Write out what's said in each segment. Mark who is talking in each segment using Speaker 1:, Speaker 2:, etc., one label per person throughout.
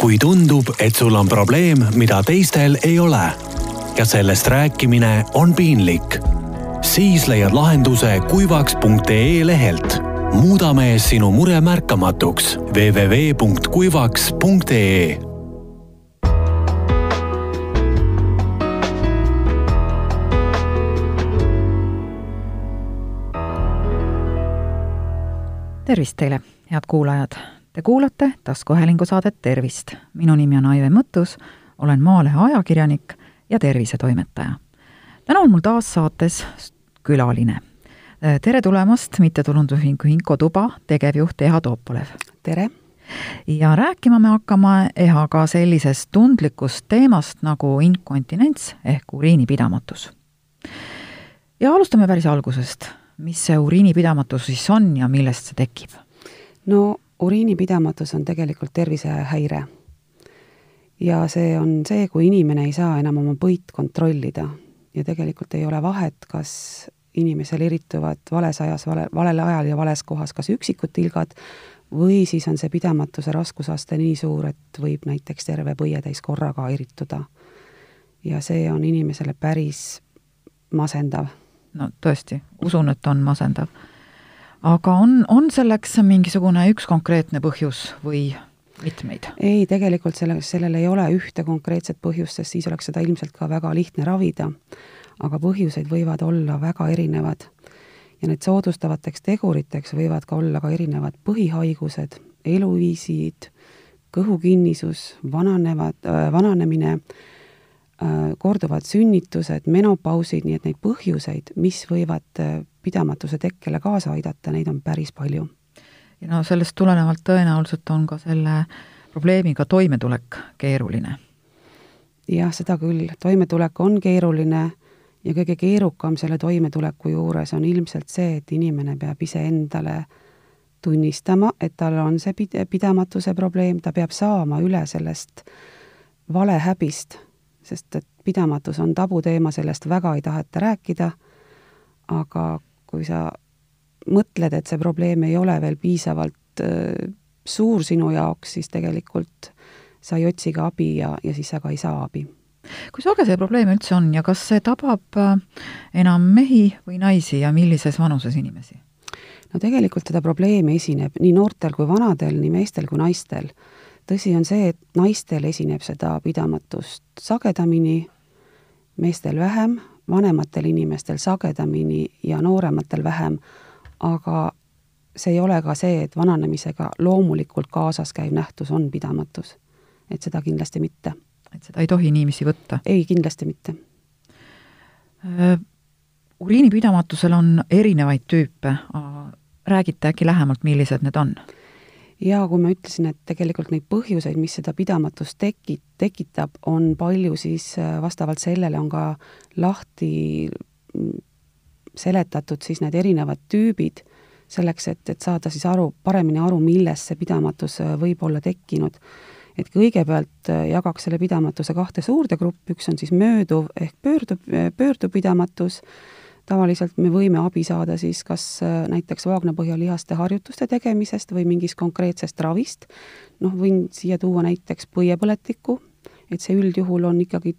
Speaker 1: kui tundub, et sul on probleem, mida teistel ei ole ja sellest rääkimine on piinlik, siis leiad lahenduse kuivaks.ee lehelt. muudame sinu mure märkamatuks www.kuivaks.ee
Speaker 2: tervist teile, head kuulajad! Te kuulate taskuhäälingu saadet Tervist. minu nimi on Aive Mõttus, olen Maalehe ajakirjanik ja tervisetoimetaja. täna on mul taas saates külaline. tere tulemast mittetulundusühingu Inko Tuba tegevjuht Eha Toopolev.
Speaker 3: tere!
Speaker 2: ja rääkima me hakkame Ehaga sellisest tundlikust teemast nagu inkontinents ehk uriinipidamatus. ja alustame päris algusest. mis see uriinipidamatus siis on ja millest see tekib?
Speaker 3: no uriinipidamatus on tegelikult tervisehäire. ja see on see, kui inimene ei saa enam oma põit kontrollida ja tegelikult ei ole vahet, kas inimesel erituvad vales ajas, vale, valel ajal ja vales kohas kas üksikud tilgad või siis on see pidamatuse raskusaste nii suur, et võib näiteks terve põietäis korraga erituda. ja see on inimesele päris masendav.
Speaker 2: no tõesti, usun, et on masendav aga on, on selleks mingisugune üks konkreetne põhjus või mitmeid?
Speaker 3: ei, tegelikult selle, sellel ei ole ühte konkreetset põhjust, sest siis oleks seda ilmselt ka väga lihtne ravida. aga põhjuseid võivad olla väga erinevad. ja need soodustavateks teguriteks võivad ka olla ka erinevad põhihaigused, eluviisid, kõhukinnisus, vananevad äh,, vananemine äh,, korduvad sünnitused, menopausid, nii et neid põhjuseid, mis võivad äh, pidamatuse tekkele kaasa aidata, neid on päris palju.
Speaker 2: ja no sellest tulenevalt tõenäoliselt on ka selle probleemiga toimetulek keeruline.
Speaker 3: jah, seda küll, toimetulek on keeruline ja kõige keerukam selle toimetuleku juures on ilmselt see, et inimene peab iseendale tunnistama, et tal on see pid-, pidamatuse probleem, ta peab saama üle sellest valehäbist, sest et pidamatus on tabuteema, sellest väga ei taheta rääkida, aga kui sa mõtled, et see probleem ei ole veel piisavalt äh, suur sinu jaoks, siis tegelikult sa ei otsi ka abi ja, ja siis sa ka ei saa abi.
Speaker 2: kui sage see probleem üldse on ja kas see tabab äh, enam mehi või naisi ja millises vanuses inimesi?
Speaker 3: no tegelikult seda probleemi esineb nii noortel kui vanadel, nii meestel kui naistel. tõsi on see, et naistel esineb seda pidamatust sagedamini, meestel vähem, vanematel inimestel sagedamini ja noorematel vähem, aga see ei ole ka see, et vananemisega loomulikult kaasas käiv nähtus on pidamatus. et seda kindlasti mitte.
Speaker 2: et seda ei tohi niiviisi võtta?
Speaker 3: ei, kindlasti mitte
Speaker 2: uriinipidamatusel on erinevaid tüüpe, räägite äkki lähemalt, millised need on?
Speaker 3: Jaa, kui ma ütlesin, et tegelikult neid põhjuseid, mis seda pidamatust teki-, tekitab, on palju, siis äh, vastavalt sellele on ka lahti mm, seletatud siis need erinevad tüübid, selleks, et, et saada siis aru, paremini aru, millest see pidamatus äh, võib olla tekkinud. et kõigepealt äh, jagaks selle pidamatuse kahte suurde gruppi, üks on siis mööduv ehk pöörduv, pöörduv pidamatus, tavaliselt me võime abi saada siis kas äh, näiteks vaagnapõhjalihaste harjutuste tegemisest või mingist konkreetsest ravist, noh, võin siia tuua näiteks põiepõletikku, et see üldjuhul on ikkagi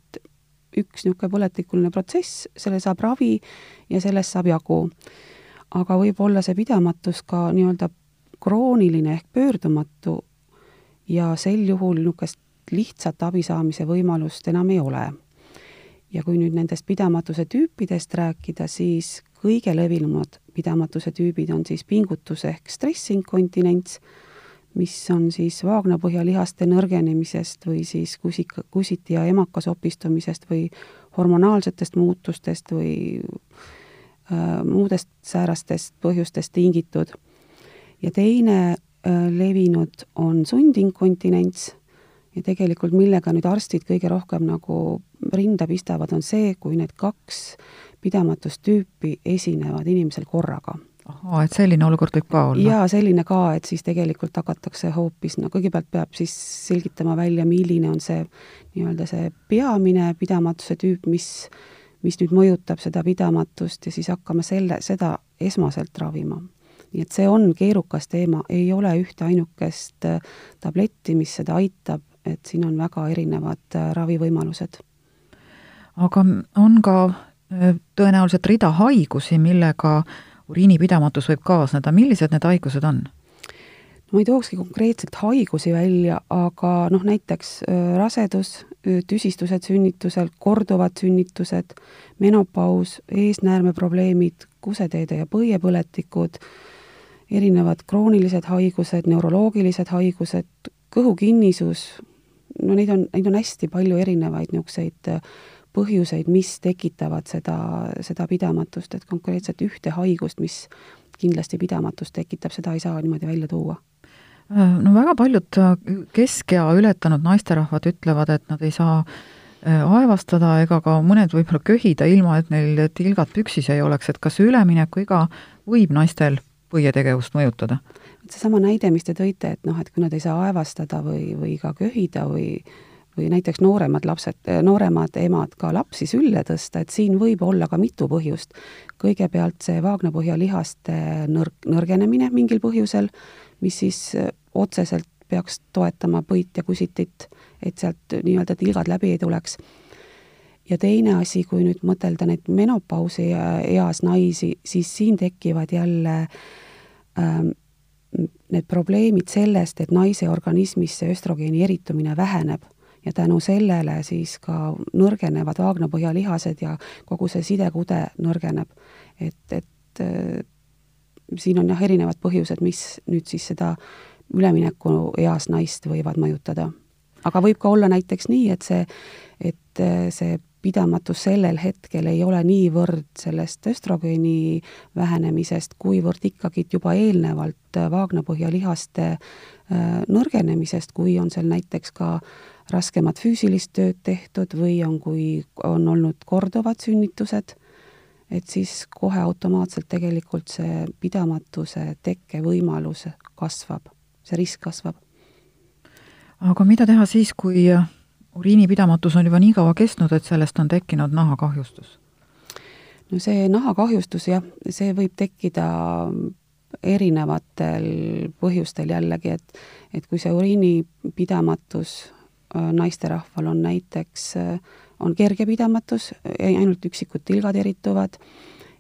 Speaker 3: üks niisugune põletikuline protsess, selle saab ravi ja sellest saab jagu. aga võib olla see pidamatus ka nii-öelda krooniline ehk pöördumatu ja sel juhul niisugust lihtsat abi saamise võimalust enam ei ole ja kui nüüd nendest pidamatuse tüüpidest rääkida, siis kõige levinumad pidamatuse tüübid on siis pingutus ehk stressinkontinents, mis on siis vaagnapõhjalihaste nõrgenemisest või siis kusika, kusiti ja emakasopistumisest või hormonaalsetest muutustest või äh, muudest säärastest põhjustest tingitud. ja teine äh, levinud on sundinkontinents ja tegelikult millega nüüd arstid kõige rohkem nagu rinda pistavad, on see, kui need kaks pidamatustüüpi esinevad inimesel korraga.
Speaker 2: ahhaa, et selline olukord võib ka olla?
Speaker 3: jaa, selline ka, et siis tegelikult hakatakse hoopis, no kõigepealt peab siis selgitama välja, milline on see nii-öelda see peamine pidamatuse tüüp, mis, mis nüüd mõjutab seda pidamatust ja siis hakkame selle, seda esmaselt ravima nii et see on keerukas teema, ei ole ühte ainukest tabletti, mis seda aitab, et siin on väga erinevad äh, ravivõimalused.
Speaker 2: aga on ka äh, tõenäoliselt rida haigusi, millega uriinipidamatus võib kaasneda, millised need haigused on?
Speaker 3: ma ei tookski konkreetselt haigusi välja, aga noh, näiteks rasedus, tüsistused sünnitusel, korduvad sünnitused, menopaus, eesnäärmeprobleemid, kuseteede ja põiepõletikud, erinevad kroonilised haigused, neuroloogilised haigused, kõhukinnisus, no neid on, neid on hästi palju erinevaid niisuguseid põhjuseid, mis tekitavad seda, seda pidamatust, et konkreetselt ühte haigust, mis kindlasti pidamatust tekitab, seda ei saa niimoodi välja tuua
Speaker 2: no väga paljud keskea ületanud naisterahvad ütlevad, et nad ei saa äh, aevastada ega ka mõned võib-olla köhida, ilma et neil tilgad püksis ei oleks, et kas üleminekuiga võib naistel põietegevust mõjutada?
Speaker 3: Seesama näide, mis te tõite, et noh, et kui nad ei saa aevastada või, või ka köhida või või näiteks nooremad lapsed, nooremad emad ka lapsi sülle tõsta, et siin võib olla ka mitu põhjust. kõigepealt see vaagnapõhja lihaste nõrk, nõrgenemine mingil põhjusel, mis siis otseselt peaks toetama põit ja kusitit, et sealt nii-öelda tilgad läbi ei tuleks. ja teine asi, kui nüüd mõtelda neid menopausi eas naisi, siis siin tekivad jälle ähm, need probleemid sellest, et naise organismis see östrogeeni eritumine väheneb ja tänu sellele siis ka nõrgenevad vaagnapõhjalihased ja kogu see sidekude nõrgeneb. et, et äh, siin on jah, erinevad põhjused, mis nüüd siis seda üleminekueas naist võivad mõjutada. aga võib ka olla näiteks nii, et see, et äh, see pidamatus sellel hetkel ei ole niivõrd sellest östrogeeni vähenemisest, kuivõrd ikkagi juba eelnevalt vaagnapõhjalihaste äh, nõrgenemisest, kui on seal näiteks ka raskemat füüsilist tööd tehtud või on, kui on olnud korduvad sünnitused, et siis kohe automaatselt tegelikult see pidamatuse tekkevõimalus kasvab, see risk kasvab.
Speaker 2: aga mida teha siis, kui uriinipidamatus on juba nii kaua kestnud, et sellest on tekkinud nahakahjustus?
Speaker 3: no see nahakahjustus jah, see võib tekkida erinevatel põhjustel jällegi, et et kui see uriinipidamatus äh, naisterahval on näiteks, äh, on kerge pidamatus, ainult üksikud tilgad erituvad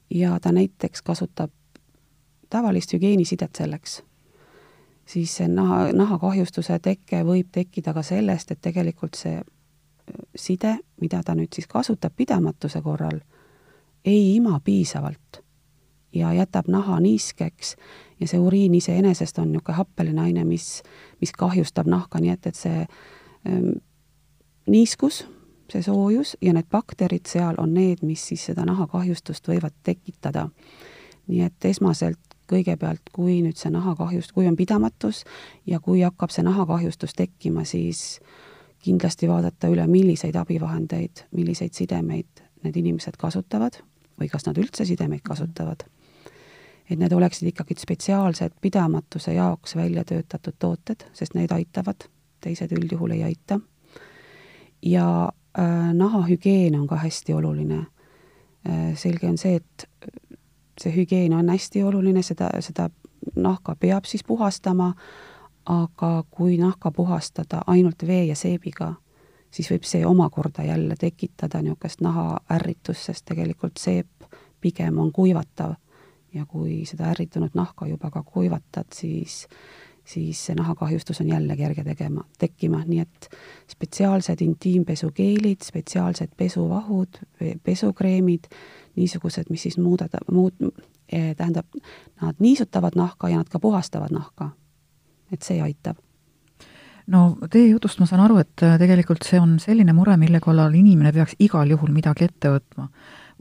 Speaker 3: ja ta näiteks kasutab tavalist hügieenisidet selleks siis see naha, nahakahjustuse teke võib tekkida ka sellest, et tegelikult see side, mida ta nüüd siis kasutab pidamatuse korral, ei ima piisavalt ja jätab naha niiskeks ja see uriin iseenesest on niisugune happeline aine, mis, mis kahjustab nahka, nii et, et see ähm, niiskus, see soojus ja need bakterid seal on need, mis siis seda nahakahjustust võivad tekitada. nii et esmaselt kõigepealt, kui nüüd see nahakahjust, kui on pidamatus ja kui hakkab see nahakahjustus tekkima, siis kindlasti vaadata üle, milliseid abivahendeid, milliseid sidemeid need inimesed kasutavad või kas nad üldse sidemeid kasutavad. et need oleksid ikkagi spetsiaalsed pidamatuse jaoks välja töötatud tooted, sest need aitavad, teised üldjuhul ei aita. ja äh, nahahügieen on ka hästi oluline äh,. selge on see, et see hügieen on hästi oluline, seda, seda nahka peab siis puhastama, aga kui nahka puhastada ainult vee ja seebiga, siis võib see omakorda jälle tekitada niisugust nahaärritust, sest tegelikult seep pigem on kuivatav. ja kui seda ärritunud nahka juba ka kuivatad, siis siis see nahakahjustus on jälle kerge tegema, tekkima, nii et spetsiaalsed intiimpesukeelid, spetsiaalsed pesuvahud, pesukreemid, niisugused, mis siis muudada, muud, eh, tähendab, nad niisutavad nahka ja nad ka puhastavad nahka. et see aitab.
Speaker 2: no teie jutust ma saan aru, et äh, tegelikult see on selline mure, mille kallal inimene peaks igal juhul midagi ette võtma.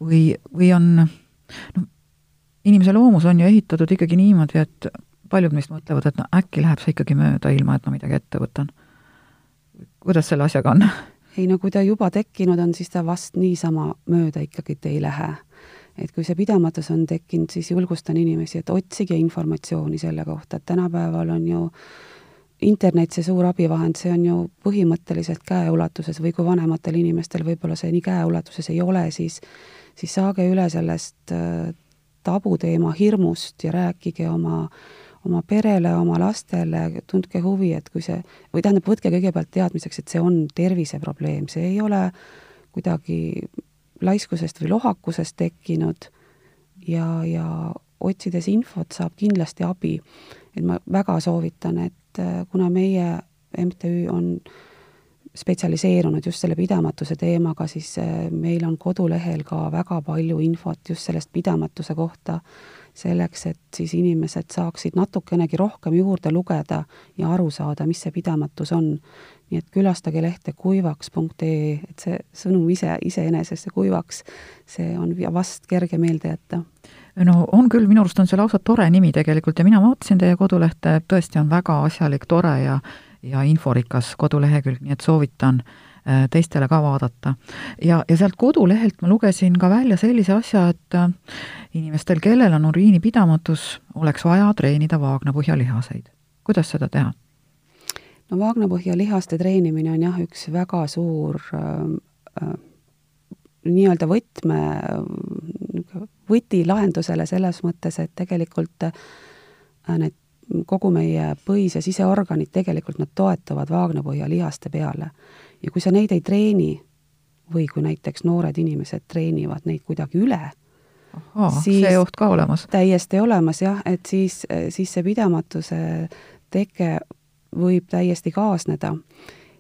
Speaker 2: või, või on noh, inimese loomus on ju ehitatud ikkagi niimoodi, et paljud meist mõtlevad, et no äkki läheb see ikkagi mööda, ilma et ma midagi ette võtan. kuidas selle asjaga on?
Speaker 3: ei no kui ta juba tekkinud on, siis ta vast niisama mööda ikkagi ei lähe. et kui see pidamatus on tekkinud, siis julgustan inimesi, et otsige informatsiooni selle kohta, et tänapäeval on ju internet, see suur abivahend, see on ju põhimõtteliselt käeulatuses või kui vanematel inimestel võib-olla see nii käeulatuses ei ole, siis siis saage üle sellest äh, tabuteema hirmust ja rääkige oma, oma perele, oma lastele, tundke huvi, et kui see, või tähendab, võtke kõigepealt teadmiseks, et see on terviseprobleem, see ei ole kuidagi laiskusest või lohakusest tekkinud ja, ja otsides infot saab kindlasti abi. et ma väga soovitan, et äh, kuna meie MTÜ on spetsialiseerunud just selle pidamatuse teemaga, siis äh, meil on kodulehel ka väga palju infot just sellest pidamatuse kohta, selleks, et siis inimesed saaksid natukenegi rohkem juurde lugeda ja aru saada, mis see pidamatus on. nii et külastage lehte kuivaks.ee, et see sõnum ise, iseenesest, see kuivaks, see on vast kerge meelde jätta
Speaker 2: no on küll, minu arust on see lausa tore nimi tegelikult ja mina vaatasin teie kodulehte, tõesti on väga asjalik, tore ja ja inforikas kodulehekülg, nii et soovitan äh, teistele ka vaadata. ja, ja sealt kodulehelt ma lugesin ka välja sellise asja, et äh, inimestel, kellel on uriinipidamatus, oleks vaja treenida vaagnapõhjalihaseid. kuidas seda teha?
Speaker 3: no vaagnapõhjalihaste treenimine on jah, üks väga suur äh, äh, nii-öelda võtme, võti lahendusele selles mõttes, et tegelikult äh, need kogu meie põis- ja siseorganid tegelikult nad toetuvad vaagnapõhjalihaste peale. Ja kui sa neid ei treeni või kui näiteks noored inimesed treenivad neid kuidagi üle,
Speaker 2: see oht ka olemas?
Speaker 3: täiesti olemas jah, et siis, siis see pidamatuse teke võib täiesti kaasneda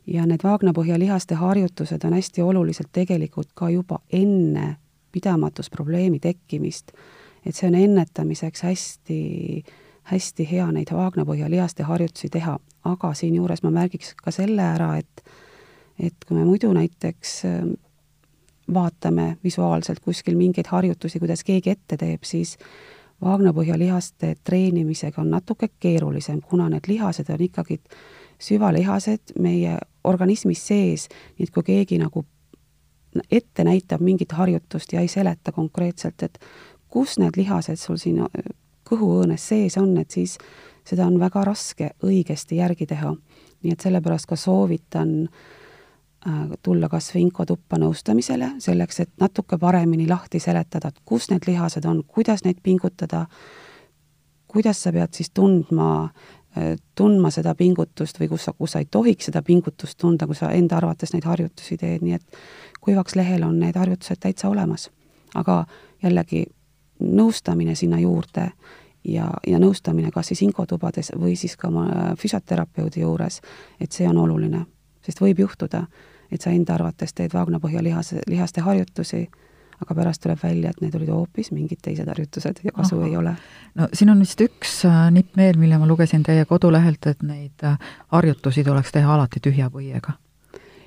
Speaker 3: ja need vaagnapõhjalihaste harjutused on hästi olulised tegelikult ka juba enne pidamatusprobleemi tekkimist. et see on ennetamiseks hästi, hästi hea neid vaagnapõhjalihaste harjutusi teha, aga siinjuures ma märgiks ka selle ära, et et kui me muidu näiteks ähm, vaatame visuaalselt kuskil mingeid harjutusi, kuidas keegi ette teeb, siis vaagnapõhjalihaste treenimisega on natuke keerulisem, kuna need lihased on ikkagi süvalihased meie organismis sees, nii et kui keegi nagu ette näitab mingit harjutust ja ei seleta konkreetselt, et kus need lihased sul siin kõhuõõnes sees on, et siis seda on väga raske õigesti järgi teha. nii et sellepärast ka soovitan äh, tulla kas või inkotuppa nõustamisele, selleks et natuke paremini lahti seletada, et kus need lihased on, kuidas neid pingutada, kuidas sa pead siis tundma äh, tundma seda pingutust või kus sa, kus sa ei tohiks seda pingutust tunda, kui sa enda arvates neid harjutusi teed, nii et kuivaks lehel on need harjutused täitsa olemas. aga jällegi, nõustamine sinna juurde ja, ja nõustamine kas siis inkotubades või siis ka oma füsioterapeudi juures, et see on oluline. sest võib juhtuda, et sa enda arvates teed vaagnapõhjalihase, lihaste harjutusi, aga pärast tuleb välja, et need olid hoopis mingid teised harjutused ja kasu Aha. ei ole.
Speaker 2: no siin on vist üks äh, nipp veel, mille ma lugesin teie kodulehelt, et neid äh, harjutusi tuleks teha alati tühja põiega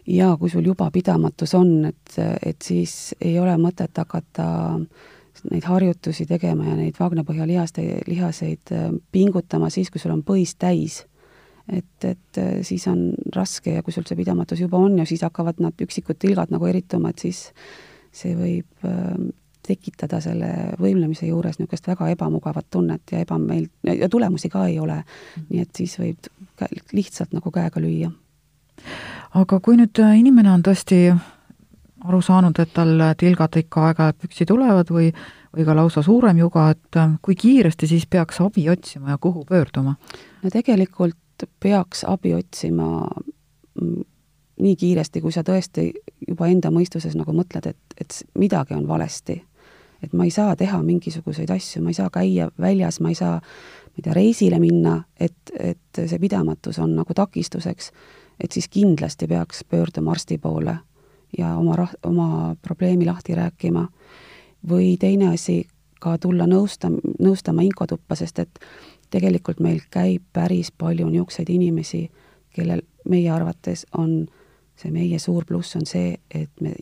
Speaker 3: ja kui sul juba pidamatus on, et, et siis ei ole mõtet hakata neid harjutusi tegema ja neid vaagnapõhjalihaste, lihaseid äh, pingutama siis, kui sul on põis täis. Et, et äh, siis on raske ja kui sul see pidamatus juba on ja siis hakkavad nad üksikud tilgad nagu erituma, et siis see võib äh, tekitada selle võimlemise juures niisugust väga ebamugavat tunnet ja ebameel- ja tulemusi ka ei ole. Mm. nii et siis võib lihtsalt nagu käega lüüa
Speaker 2: aga kui nüüd äh, inimene on tõesti aru saanud, et tal tilgad ikka aeg-ajalt püksi tulevad või, või ka lausa suurem juga, et äh, kui kiiresti siis peaks abi otsima ja kuhu pöörduma?
Speaker 3: no tegelikult peaks abi otsima mm, nii kiiresti, kui sa tõesti juba enda mõistuses nagu mõtled, et, et midagi on valesti. et ma ei saa teha mingisuguseid asju, ma ei saa käia väljas, ma ei saa, ma ei tea, reisile minna, et, et see pidamatus on nagu takistuseks et siis kindlasti peaks pöörduma arsti poole ja oma rah-, oma probleemi lahti rääkima. või teine asi, ka tulla nõusta-, nõustama inkotuppa, sest et tegelikult meil käib päris palju niisuguseid inimesi, kellel meie arvates on, see meie suur pluss on see, et me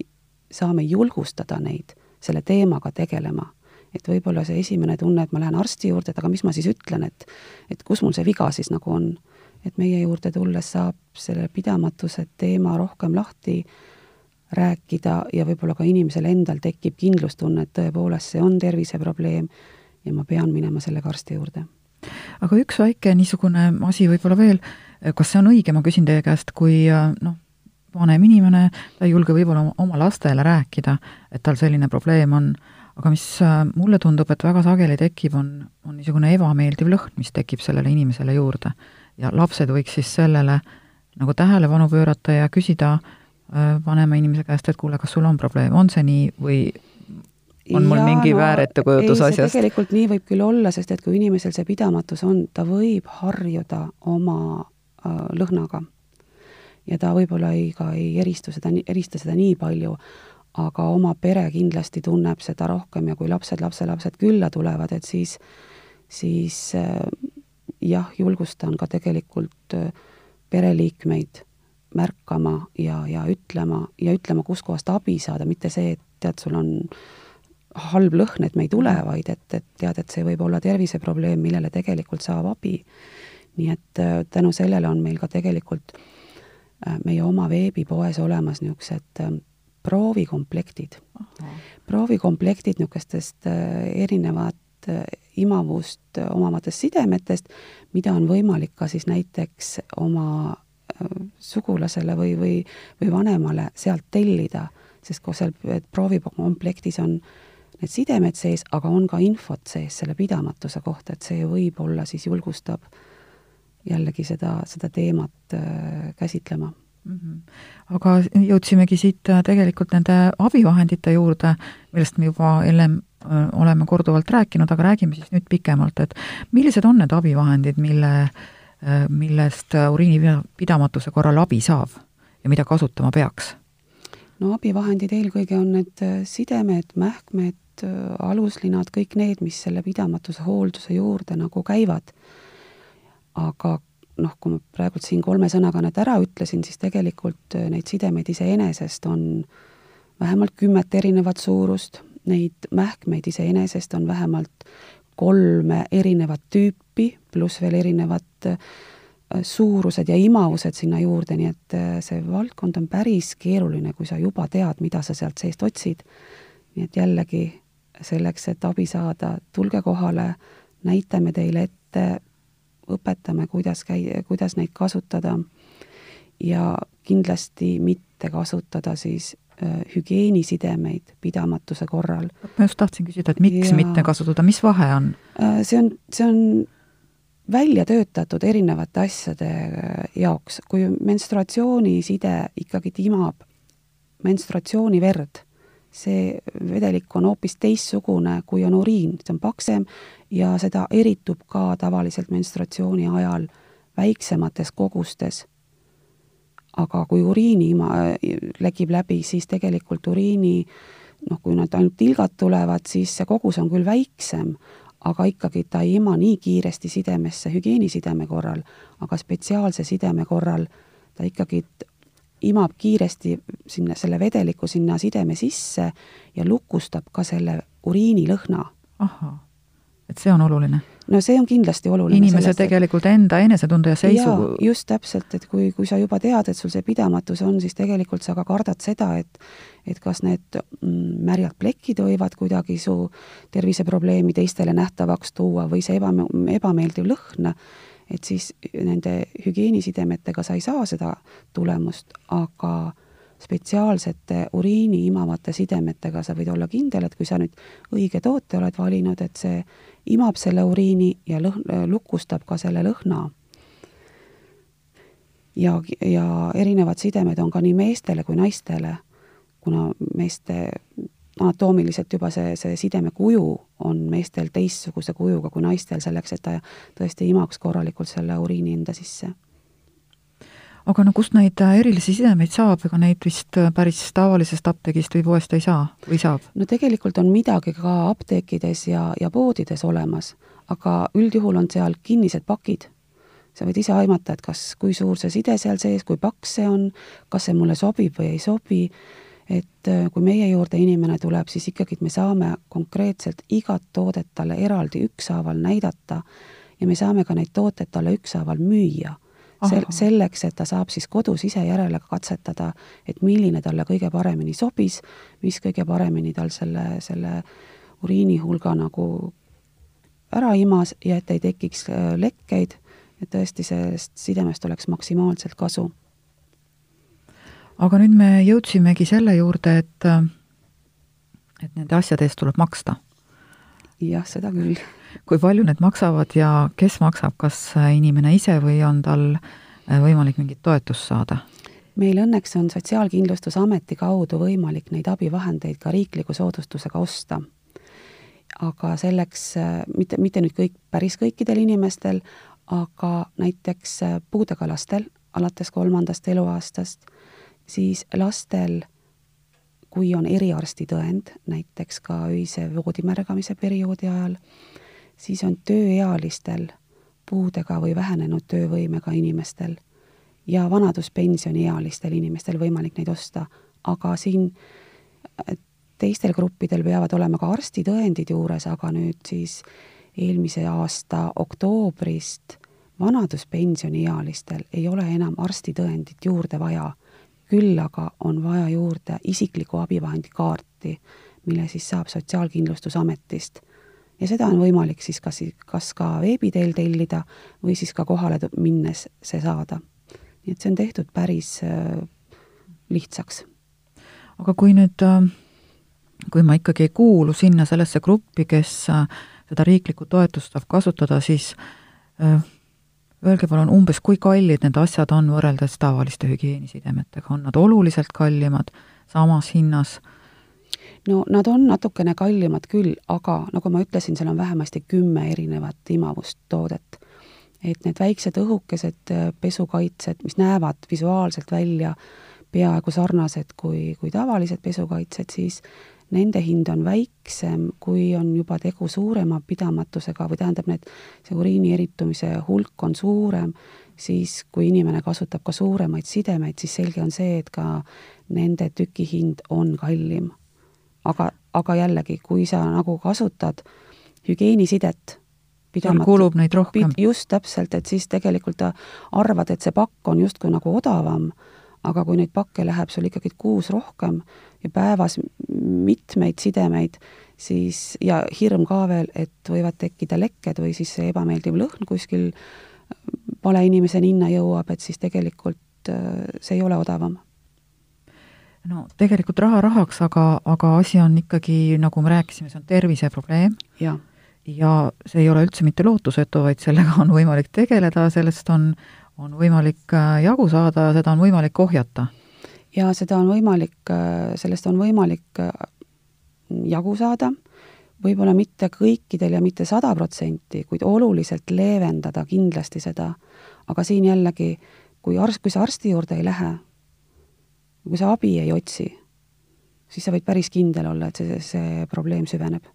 Speaker 3: saame julgustada neid selle teemaga tegelema. et võib-olla see esimene tunne, et ma lähen arsti juurde, et aga mis ma siis ütlen, et et kus mul see viga siis nagu on et meie juurde tulles saab selle pidamatuse teema rohkem lahti rääkida ja võib-olla ka inimesel endal tekib kindlustunne, et tõepoolest see on terviseprobleem ja ma pean minema sellega arsti juurde.
Speaker 2: Aga üks väike niisugune asi võib-olla veel, kas see on õige, ma küsin teie käest, kui noh, vanem inimene, ta ei julge võib-olla oma lastele rääkida, et tal selline probleem on, aga mis äh, mulle tundub, et väga sageli tekib, on, on niisugune ebameeldiv lõhn, mis tekib sellele inimesele juurde. ja lapsed võiks siis sellele nagu tähelepanu pöörata ja küsida äh, vanema inimese käest, et kuule, kas sul on probleem, on see nii või on mul ja, mingi no, väär ettekujutus asjast?
Speaker 3: tegelikult nii võib küll olla, sest et kui inimesel see pidamatus on, ta võib harjuda oma äh, lõhnaga. ja ta võib-olla ei, ka ei eristu seda, erista seda nii palju, aga oma pere kindlasti tunneb seda rohkem ja kui lapsed, lapselapsed külla tulevad, et siis, siis äh, jah, julgustan ka tegelikult äh, pereliikmeid märkama ja, ja ütlema ja ütlema, kuskohast abi saada, mitte see, et tead, sul on halb lõhn, et me ei tule, vaid et, et tead, et see võib olla terviseprobleem, millele tegelikult saab abi. nii et äh, tänu sellele on meil ka tegelikult meie oma veebipoes olemas niisugused proovikomplektid. proovikomplektid niisugustest äh, erinevat äh, imavust omavatest sidemetest, mida on võimalik ka siis näiteks oma äh, sugulasele või, või, või vanemale sealt tellida, sest kui seal proovikomplektis on need sidemed sees, aga on ka infot sees selle pidamatuse kohta, et see võib-olla siis julgustab jällegi seda, seda teemat käsitlema
Speaker 2: mm. -hmm. aga jõudsimegi siit äh, tegelikult nende abivahendite juurde, millest me juba ennem äh, oleme korduvalt rääkinud, aga räägime siis nüüd pikemalt, et millised on need abivahendid, mille, äh, millest uriinipidamatuse korral abi saab ja mida kasutama peaks?
Speaker 3: no abivahendid eelkõige on need sidemed, mähkmed, aluslinad, kõik need, mis selle pidamatuse hoolduse juurde nagu käivad. aga noh, kui ma praegult siin kolme sõnaga need ära ütlesin, siis tegelikult äh, neid sidemeid iseenesest on vähemalt kümmet erinevat suurust, neid mähkmeid iseenesest on vähemalt kolme erinevat tüüpi, pluss veel erinevad äh, suurused ja imavused sinna juurde, nii et äh, see valdkond on päris keeruline, kui sa juba tead, mida sa sealt seest otsid. nii et jällegi, selleks, et abi saada, tulge kohale, näitame teile ette õpetame, kuidas käi-, kuidas neid kasutada ja kindlasti mitte kasutada siis äh, hügieenisidemeid pidamatuse korral.
Speaker 2: ma just tahtsin küsida, et miks ja, mitte kasutada, mis vahe on?
Speaker 3: Äh, see on, see on välja töötatud erinevate asjade äh, jaoks, kui menstruatsiooniside ikkagi timab menstruatsiooniverd see vedelik on hoopis teistsugune, kui on uriin, see on paksem ja seda eritub ka tavaliselt menstratsiooni ajal väiksemates kogustes. aga kui uriini ima lekib läbi, siis tegelikult uriini noh, kui nad ainult tilgad tulevad, siis see kogus on küll väiksem, aga ikkagi ta ei ima nii kiiresti sidemesse hügieenisideme korral, aga spetsiaalse sideme korral ta ikkagi imab kiiresti sinna, selle vedeliku sinna sideme sisse ja lukustab ka selle uriinilõhna.
Speaker 2: ahhaa, et see on oluline?
Speaker 3: no see on kindlasti oluline.
Speaker 2: inimese sellest, tegelikult enda enesetunde ja seisu
Speaker 3: just täpselt, et kui, kui sa juba tead, et sul see pidamatus on, siis tegelikult sa ka kardad seda, et et kas need mm, märjad plekid võivad kuidagi su terviseprobleemi teistele nähtavaks tuua või see eba, ebameeldiv lõhn et siis nende hügieenisidemetega sa ei saa seda tulemust, aga spetsiaalsete uriini imavate sidemetega sa võid olla kindel, et kui sa nüüd õige toote oled valinud, et see imab selle uriini ja lõhn, lukustab ka selle lõhna. ja, ja erinevad sidemed on ka nii meestele kui naistele, kuna meeste anatoomiliselt juba see, see sideme kuju on meestel teistsuguse kujuga kui naistel, selleks et ta tõesti imaks korralikult selle uriini enda sisse.
Speaker 2: aga no kust neid äh, erilisi sidemeid saab, ega neid vist äh, päris tavalisest apteegist või poest ei saa või saab?
Speaker 3: no tegelikult on midagi ka apteekides ja, ja poodides olemas, aga üldjuhul on seal kinnised pakid sa võid ise aimata, et kas, kui suur see side seal sees, kui paks see on, kas see mulle sobib või ei sobi et äh, kui meie juurde inimene tuleb, siis ikkagi, me saame konkreetselt igat toodet talle eraldi ükshaaval näidata ja me saame ka neid tooteid talle ükshaaval müüa. Sel-, selleks, et ta saab siis kodus ise järele katsetada, et milline talle kõige paremini sobis, mis kõige paremini tal selle, selle uriini hulga nagu ära imas ja et ei tekiks äh, lekkeid, et tõesti sellest sidemest oleks maksimaalselt kasu
Speaker 2: aga nüüd me jõudsimegi selle juurde, et et nende asjade eest tuleb maksta.
Speaker 3: jah, seda küll.
Speaker 2: kui palju need maksavad ja kes maksab, kas inimene ise või on tal võimalik mingit toetust saada?
Speaker 3: meil õnneks on Sotsiaalkindlustusameti kaudu võimalik neid abivahendeid ka riikliku soodustusega osta. aga selleks, mitte, mitte nüüd kõik, päris kõikidel inimestel, aga näiteks puudega lastel alates kolmandast eluaastast, siis lastel, kui on eriarstitõend, näiteks ka öise voodimärgamise perioodi ajal, siis on tööealistel puudega või vähenenud töövõimega inimestel ja vanaduspensioniealistel inimestel võimalik neid osta, aga siin äh, teistel gruppidel peavad olema ka arstitõendid juures, aga nüüd siis eelmise aasta oktoobrist vanaduspensioniealistel ei ole enam arstitõendit juurde vaja, küll aga on vaja juurde isikliku abivahendi kaarti, mille siis saab Sotsiaalkindlustusametist. ja seda on võimalik siis kas, kas ka veebi teel tellida või siis ka kohale minnes see saada nii et see on tehtud päris äh, lihtsaks.
Speaker 2: aga kui nüüd, äh, kui ma ikkagi ei kuulu sinna sellesse gruppi, kes äh, seda riiklikku toetust saab kasutada, siis öelge palun umbes, kui kallid need asjad on võrreldes tavaliste hügieenisidemetega, on nad oluliselt kallimad, samas hinnas?
Speaker 3: no nad on natukene kallimad küll, aga nagu ma ütlesin, seal on vähemasti kümme erinevat imavust toodet et need väiksed õhukesed äh, pesukaitsed, mis näevad visuaalselt välja peaaegu sarnased kui, kui tavalised pesukaitsed, siis nende hind on väiksem, kui on juba tegu suurema pidamatusega või tähendab, need, see uriini eritumise hulk on suurem, siis kui inimene kasutab ka suuremaid sidemeid, siis selge on see, et ka nende tüki hind on kallim. aga, aga jällegi, kui sa nagu kasutad hügieenisidet
Speaker 2: pidamatu. kulub neid rohkem.
Speaker 3: just täpselt, et siis tegelikult arvad, et see pakk on justkui nagu odavam, aga kui neid pakke läheb sul ikkagi kuus rohkem ja päevas mitmeid sidemeid, siis ja hirm ka veel, et võivad tekkida lekked või siis see ebameeldiv lõhn kuskil vale inimese ninna jõuab, et siis tegelikult äh, see ei ole odavam
Speaker 2: no tegelikult raha rahaks, aga, aga asi on ikkagi, nagu me rääkisime, see on terviseprobleem. ja see ei ole üldse mitte lootusetu, vaid sellega on võimalik tegeleda, sellest on, on võimalik äh, jagu saada, seda on võimalik ohjata.
Speaker 3: ja seda on võimalik, äh, sellest on võimalik äh, jagu saada, võib-olla mitte kõikidel ja mitte sada protsenti, kuid oluliselt leevendada kindlasti seda. aga siin jällegi, kui arst, kui sa arsti juurde ei lähe, kui sa abi ei otsi, siis sa võid päris kindel olla, et see, see probleem süveneb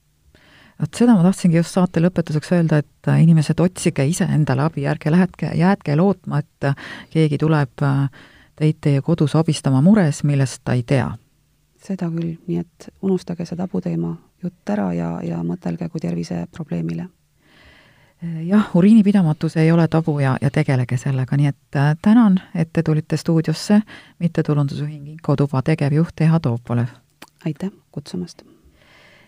Speaker 2: vot seda ma tahtsingi just saate lõpetuseks öelda, et äh, inimesed, otsige ise endale abi, ärge lähetke, jäädke lootma, et äh, keegi tuleb äh, teid teie kodus abistama mures, millest ta ei tea.
Speaker 3: seda küll, nii et unustage see tabuteema jutt ära ja, ja mõtelge kui terviseprobleemile
Speaker 2: jah, uriinipidamatus ei ole tabu ja, ja tegelege sellega, nii et tänan, et te tulite stuudiosse, mittetulundusühing Koduva tegevjuht Eha Toopolev.
Speaker 3: aitäh kutsumast!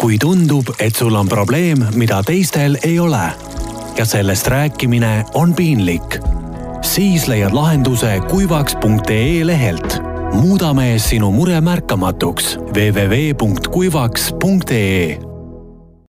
Speaker 1: Kui tundub, et sul on probleem, mida teistel ei ole ja sellest rääkimine on piinlik, siis leiad lahenduse kuivaks.ee lehelt. muudame sinu mure märkamatuks www.kuivaks.ee